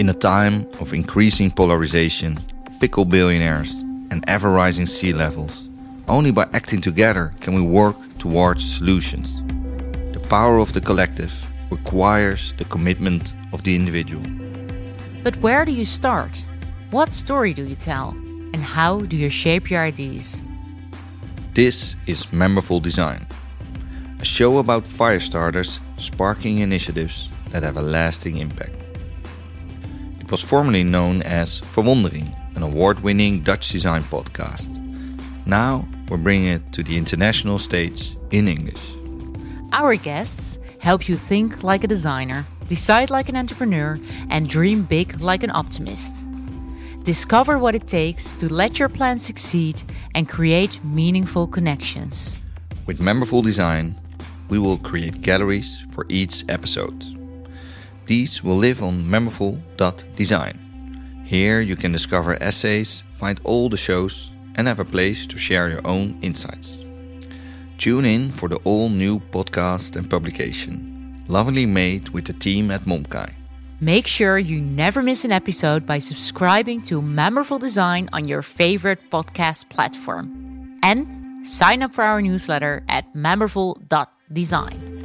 In a time of increasing polarization, fickle billionaires, and ever rising sea levels, only by acting together can we work towards solutions. The power of the collective requires the commitment of the individual. But where do you start? What story do you tell? And how do you shape your ideas? This is Memberful Design, a show about fire starters sparking initiatives that have a lasting impact. It was formerly known as Verwondering, an award winning Dutch design podcast. Now we're bringing it to the international stage in English. Our guests help you think like a designer, decide like an entrepreneur, and dream big like an optimist. Discover what it takes to let your plan succeed and create meaningful connections. With Memberful Design, we will create galleries for each episode. These will live on memberful.design. Here you can discover essays, find all the shows, and have a place to share your own insights. Tune in for the all new podcast and publication, lovingly made with the team at Momkai. Make sure you never miss an episode by subscribing to Memberful Design on your favorite podcast platform. And sign up for our newsletter at memberful.design.